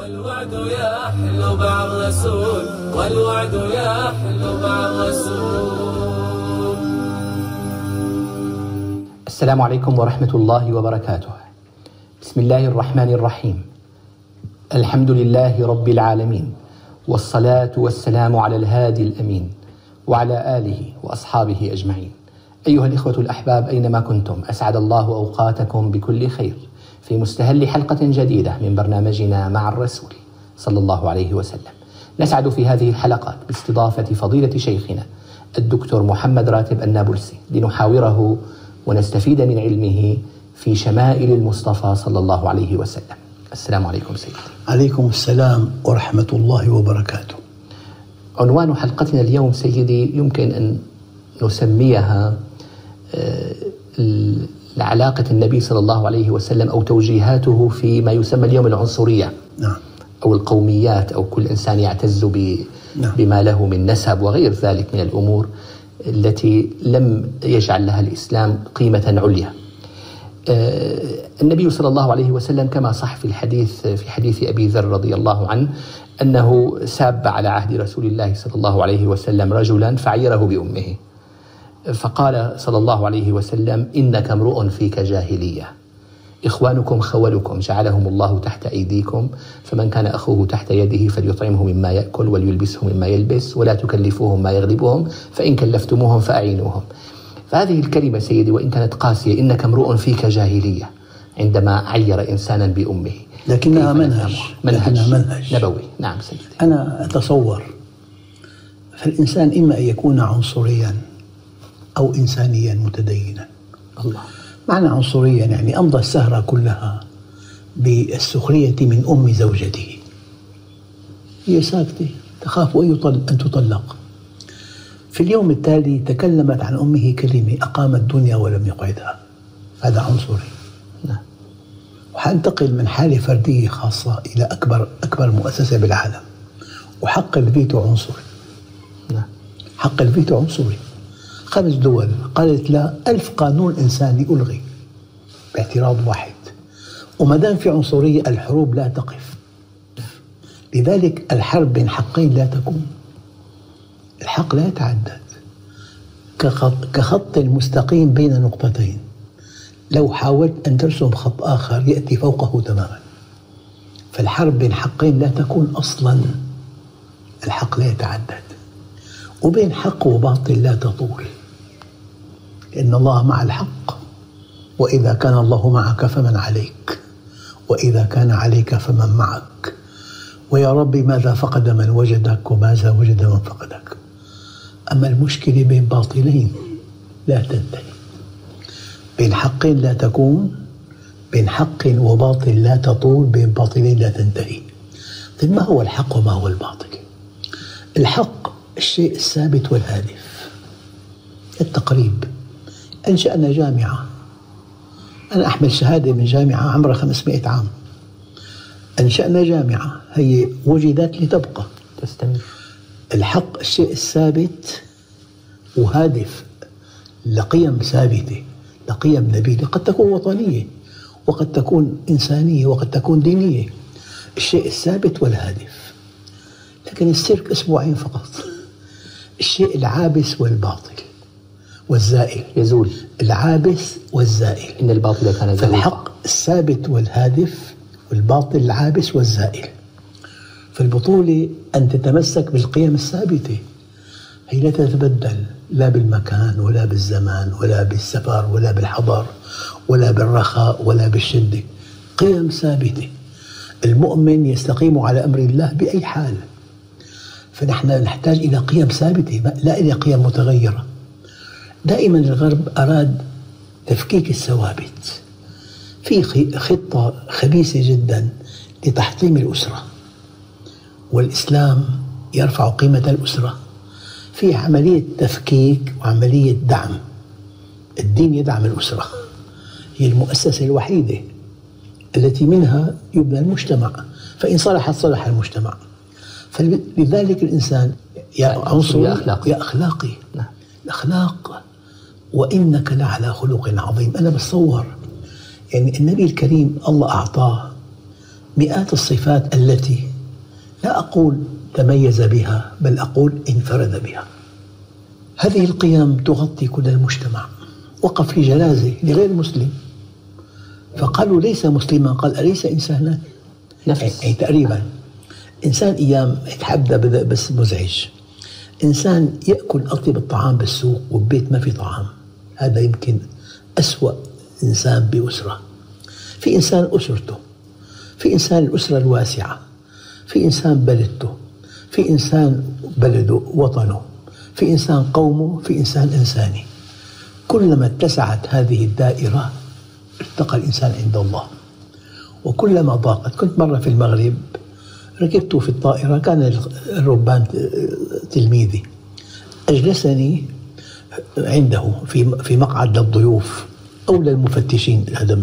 والوعد يحلو مع الرسول والوعد يحلو مع الرسول السلام عليكم ورحمة الله وبركاته. بسم الله الرحمن الرحيم. الحمد لله رب العالمين والصلاة والسلام على الهادي الأمين وعلى آله وأصحابه أجمعين. أيها الإخوة الأحباب أينما كنتم أسعد الله أوقاتكم بكل خير في مستهل حلقة جديدة من برنامجنا مع الرسول صلى الله عليه وسلم. نسعد في هذه الحلقات باستضافة فضيلة شيخنا الدكتور محمد راتب النابلسي لنحاوره ونستفيد من علمه في شمائل المصطفى صلى الله عليه وسلم. السلام عليكم سيدي. عليكم السلام ورحمة الله وبركاته عنوان حلقتنا اليوم سيدي يمكن أن نسميها آه، ال- علاقة النبي صلى الله عليه وسلم أو توجيهاته فيما يسمى اليوم العنصرية نعم أو القوميات أو كل إنسان يعتز ب- نعم. بما له من نسب وغير ذلك من الأمور التي لم يجعل لها الإسلام قيمة عليا. آه، النبي صلى الله عليه وسلم كما صح في الحديث في حديث أبي ذر رضي الله عنه أنه ساب على عهد رسول الله صلى الله عليه وسلم رجلا فعيره بأمه. فقال صلى الله عليه وسلم إنك امرؤ فيك جاهلية. إخوانكم خولكم جعلهم الله تحت أيديكم فمن كان أخوه تحت يده فليطعمه مما يأكل وليلبسه مما يلبس ولا تكلفوهم ما يغلبهم فإن كلفتموهم فأعينوهم فهذه الكلمة سيدي وإن كانت قاسية إنك امرؤ فيك جاهلية عندما عير إنسانا بأمه لكنها منهج. منهج, لكنها منهج. نبوي نعم سيدي أنا أتصور فالإنسان إما أن يكون عنصريا أو إنسانيا متدينا. الله. معنى عنصريا يعني أمضى السهرة كلها بالسخرية من أم زوجته. هي ساكتة. تخاف أن أن تطلق. في اليوم التالي تكلمت عن أمه كلمة أقام الدنيا ولم يقعدها. هذا عنصري. نعم. وحنتقل من حالة فردية خاصة إلى أكبر أكبر مؤسسة بالعالم. وحق الفيتو عنصري. نعم. حق الفيتو عنصري. خمس دول قالت لا ألف قانون إنساني ألغي. باعتراض واحد. وما دام في عنصرية الحروب لا تقف. لذلك الحرب بين حقين لا تكون. الحق لا يتعدد. كخط, مستقيم بين نقطتين. لو حاولت أن ترسم خط آخر يأتي فوقه تماما. فالحرب بين حقين لا تكون أصلا. الحق لا يتعدد. وبين حق وباطل لا تطول. إن الله مع الحق. وإذا كان الله معك فمن عليك. وإذا كان عليك فمن معك. ويا رب ماذا فقد من وجدك وماذا وجد من فقدك. أما المشكلة بين باطلين لا تنتهي. بين حقين لا تكون. بين حق وباطل لا تطول. بين باطلين لا تنتهي. طيب ما هو الحق وما هو الباطل؟ الحق الشيء الثابت والهادف. التقريب. أنشأنا جامعة. أنا أحمل شهادة من جامعة عمرها 500 عام. أنشأنا جامعة. هي وجدت لتبقى تستمر. الحق الشيء الثابت وهادف لقيم ثابتة لقيم نبيلة. قد تكون وطنية وقد تكون إنسانية وقد تكون دينية. الشيء الثابت والهادف. لكن السيرك أسبوعين فقط. الشيء العابس والباطل. والزائل. يزول. العابس والزائل. إن الباطل كان زهوقا. فالحق الثابت والهادف والباطل العابس والزائل. فالبطولة أن تتمسك بالقيم الثابتة. هي لا تتبدل. لا بالمكان ولا بالزمان ولا بالسفر ولا بالحضر ولا بالرخاء ولا بالشدة. قيم ثابتة. المؤمن يستقيم على أمر الله بأي حال. فنحن نحتاج إلى قيم ثابتة لا إلى قيم متغيرة. دائما الغرب أراد تفكيك الثوابت في خطة خبيثة جدا لتحطيم الأسرة والإسلام يرفع قيمة الأسرة في عملية تفكيك وعملية دعم الدين يدعم الأسرة هي المؤسسة الوحيدة التي منها يبنى المجتمع فإن صلحت صلح المجتمع فلذلك الإنسان يا عنصري يا أخلاقي. يا أخلاقي نعم. الأخلاق وإنك لعلى خلق عظيم. أنا بتصور يعني النبي الكريم الله أعطاه مئات الصفات التي لا أقول تميز بها بل أقول انفرد بها. هذه القيم تغطي كل المجتمع. وقف في جنازة لغير مسلم. فقالوا ليس مسلما قال أليس إنسانا؟ نفس. يعني تقريبا. إنسان أيام يتحدى بس مزعج. إنسان يأكل أطيب الطعام بالسوق وببيت ما في طعام. هذا يمكن أسوأ إنسان بأسرة. في إنسان أسرته في إنسان الأسرة الواسعة في إنسان بلدته في إنسان بلده وطنه في إنسان قومه في إنسان إنساني كلما اتسعت هذه الدائرة ارتقى الإنسان عند الله. وكلما ضاقت كنت مرة في المغرب ركبت في الطائرة كان الربان تلميذي أجلسني عنده في في مقعد للضيوف أو للمفتشين. هذا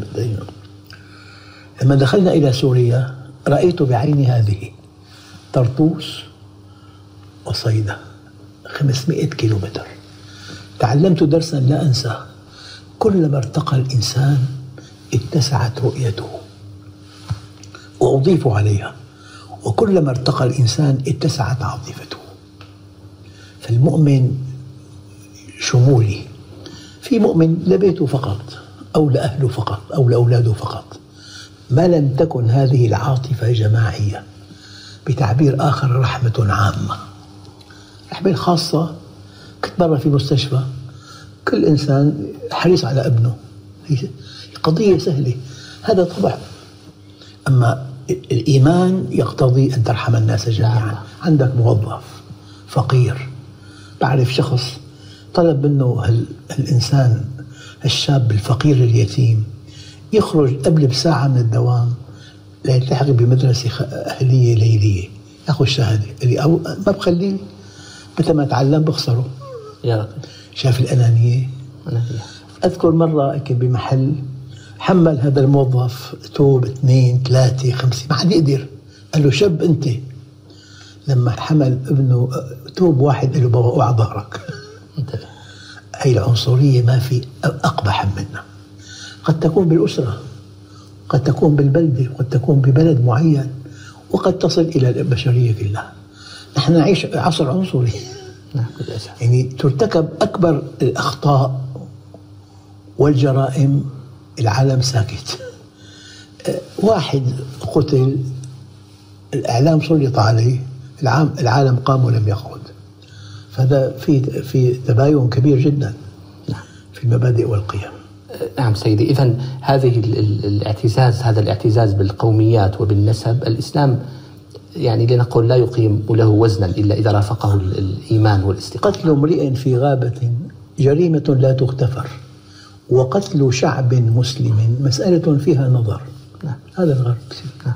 لما دخلنا إلى سوريا رأيت بعيني هذه طرطوس وصيدا 500 كيلومتر. تعلمت درسا لا أنساه. كلما ارتقى الإنسان اتسعت رؤيته وأضيف عليها. وكلما ارتقى الإنسان اتسعت عاطفته. فالمؤمن شمولي. في مؤمن لبيته فقط أو لأهله فقط أو لأولاده فقط. ما لم تكن هذه العاطفة جماعية. بتعبير آخر رحمة عامة. رحمة خاصة. كنت مرة في مستشفى. كل إنسان حريص على ابنه. قضية سهلة. هذا طبع. أما الإيمان يقتضي أن ترحم الناس جميعا. نعم. عندك موظف فقير. بعرف شخص طلب منه الإنسان الشاب الفقير اليتيم يخرج قبل بساعة من الدوام ليلتحق بمدرسة أهلية ليلية. ياخذ شهادة اللي أو ما بخليه متى ما تعلم بخسره. يا رب شاف الأنانية. أذكر مرة كنت بمحل حمل هذا الموظف توب اثنين ثلاثة خمسة ما حد يقدر. قال له شب أنت. لما حمل ابنه توب واحد قال له بابا أوعى ظهرك. هي العنصرية ما في أقبح منها. قد تكون بالأسرة قد تكون بالبلدة قد تكون ببلد معين وقد تصل إلى البشرية كلها نحن نعيش عصر عنصري. نعم يعني ترتكب أكبر الأخطاء والجرائم العالم ساكت. واحد قتل الإعلام سلط عليه العام العالم قام ولم يقعد. فهذا في في تباين كبير جدا نعم. في المبادئ والقيم. نعم سيدي إذا هذه ال- ال- الاعتزاز هذا الاعتزاز بالقوميات وبالنسب الإسلام يعني لنقول لا يقيم له وزنا إلا إذا رافقه ال- الإيمان والاستقامة قتل امرئ في غابة جريمة لا تغتفر وقتل شعب مسلم مسألة فيها نظر. نعم. هذا الغرب نعم.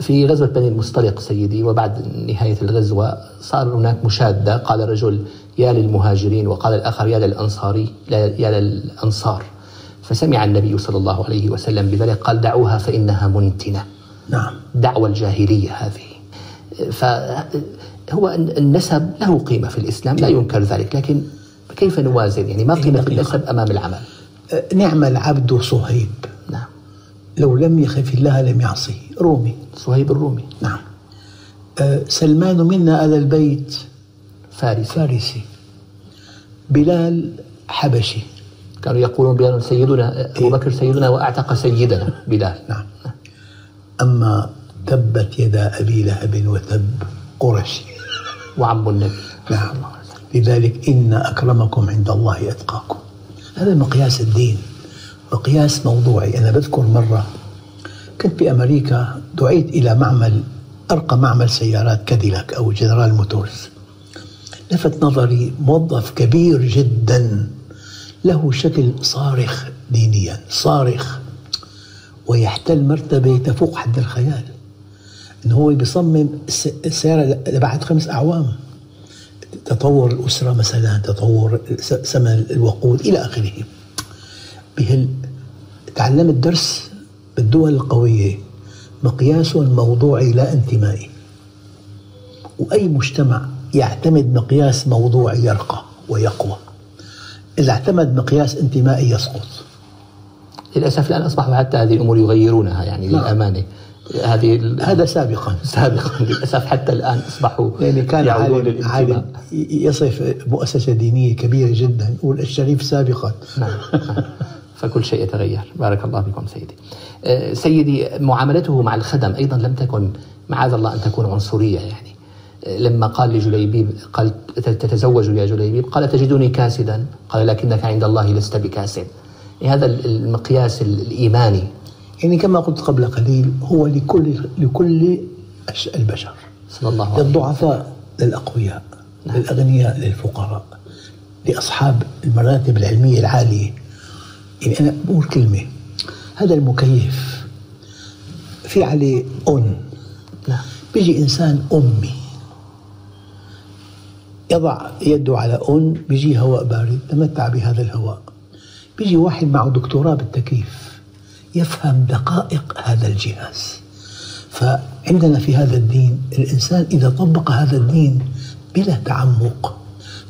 في غزوة بني المصطلق سيدي وبعد نهاية الغزوة صار هناك مشادة. قال الرجل يا للمهاجرين وقال الآخر يا للأنصاري يا للأنصار. فسمع النبي صلى الله عليه وسلم بذلك قال دعوها فإنها منتنة. نعم. دعوة الجاهلية هذه. فهو النسب له قيمة في الإسلام لا ينكر ذلك لكن كيف نوازن؟ يعني ما قيمة النسب أمام العمل؟ أه، نعم العبد صهيب. لو لم يخف الله لم يعصي. رومي صهيب الرومي. نعم. أه، سلمان منا آل البيت. فارس فارسي. بلال حبشي. كانوا يقولون بلال سيدنا أبو بكر سيدنا وأعتق سيدنا بلال. نعم. أما تبت يدا أبي لهب وتب قرشي وعم النبي. نعم. لذلك إن أكرمكم عند الله أتقاكم. هذا مقياس الدين. مقياس موضوعي. أنا بذكر مرة كنت بأمريكا دعيت إلى معمل أرقى معمل سيارات كاديلاك أو جنرال موتورز لفت نظري موظف كبير جدا له شكل صارخ دينيا صارخ ويحتل مرتبة تفوق حد الخيال. إنه هو بيصمم الس- السيارة لبعد خمس أعوام. تطور الأسرة مثلا تطور ثمن الوقود إلى آخره. تعلمت درس بالدول القوية مقياس موضوعي لا انتمائي وأي مجتمع يعتمد مقياس موضوعي يرقى ويقوى. إذا اعتمد مقياس انتمائي يسقط. للأسف الآن أصبحوا حتى هذه الأمور يغيرونها يعني نعم. للأمانة. هذه هذا سابقا. سابقا. للأسف حتى الآن أصبحوا يعني كان عالم, عالم يصف مؤسسة دينية كبيرة جدا. يقول الشريف سابقا. نعم. فكل شيء يتغير. بارك الله بكم سيدي. آه، سيدي معاملته مع الخدم أيضا لم تكن معاذ الله أن تكون عنصرية يعني. آه، لما قال لجليبيب قال تتزوج يا جليبيب قال تجدني كاسدا؟ قال لكنك عند الله لست بكاسد. هذا المقياس الإيماني. يعني كما قلت قبل قليل هو لكل لكل البشر. صلى الله عليه وسلم. للضعفاء للأقوياء للأغنياء للفقراء لأصحاب المراتب العلمية العالية. يعني أنا بقول كلمة. هذا المكيف. في عليه أن نعم. بيجي إنسان أمي. يضع يده على أن بيجي هواء بارد تمتع بهذا الهواء. بيجي واحد معه دكتوراه بالتكييف. يفهم دقائق هذا الجهاز. فعندنا في هذا الدين الإنسان إذا طبق هذا الدين بلا تعمق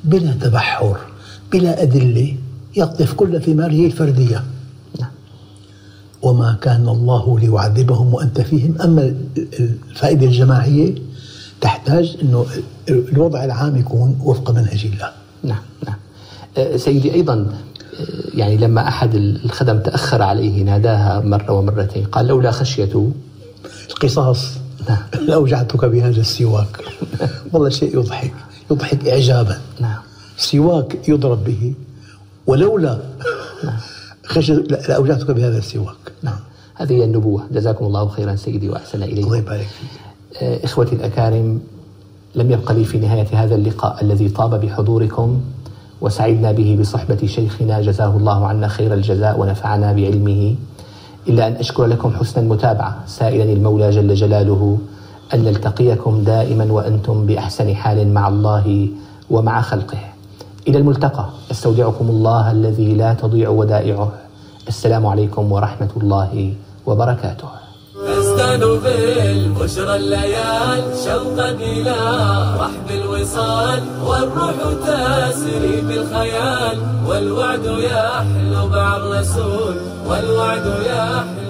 بلا تبحر بلا أدلة يقطف كل ثماره الفردية. وما كان الله ليعذبهم وأنت فيهم. أما الفائدة الجماعية تحتاج إنه الوضع العام يكون وفق منهج الله. نعم نعم. آه، سيدي أيضا آه، يعني لما أحد الخدم تأخر عليه ناداها مرة ومرتين قال لولا خشية القصاص. نعم. لاوجعتك بهذا السواك. والله شيء يضحك يضحك اعجابا. نعم. سواك يضرب به. ولولا خشية لاوجعتك بهذا السواك. نعم. هذه هي النبوة. جزاكم الله خيرا سيدي وأحسن الله إليكم يبارك فيك. آه، إخوتي الأكارم لم يبق لي في نهاية هذا اللقاء الذي طاب بحضوركم وسعدنا به بصحبة شيخنا. جزاه الله عنا خير الجزاء ونفعنا بعلمه. إلا أن أشكر لكم حسن المتابعة. سائلا المولى جل جلاله أن نلتقيكم دائما وأنتم بأحسن حال مع الله ومع خلقه. إلى الملتقى. أستودعكم الله الذي لا تضيع ودائعه. السلام عليكم ورحمة الله وبركاته. تزدان بالبشرى الليال شوقا إلى رحب الوصال والروح تسري بالخيال. والوعد يحلو مع الرسول والوعد يحلو